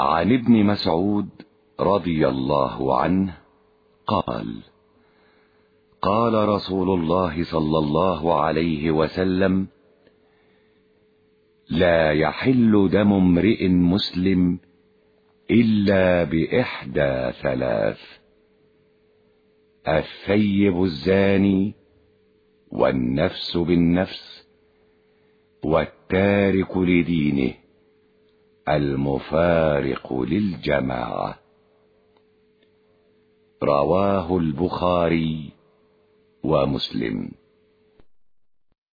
عن ابن مسعود رضي الله عنه قال قال رسول الله صلى الله عليه وسلم لا يحل دم امرئ مسلم إلا بإحدى ثلاث الثيب الزاني والنفس بالنفس والتارك لدينه. المفارق للجماعة. رواه البخاري ومسلم.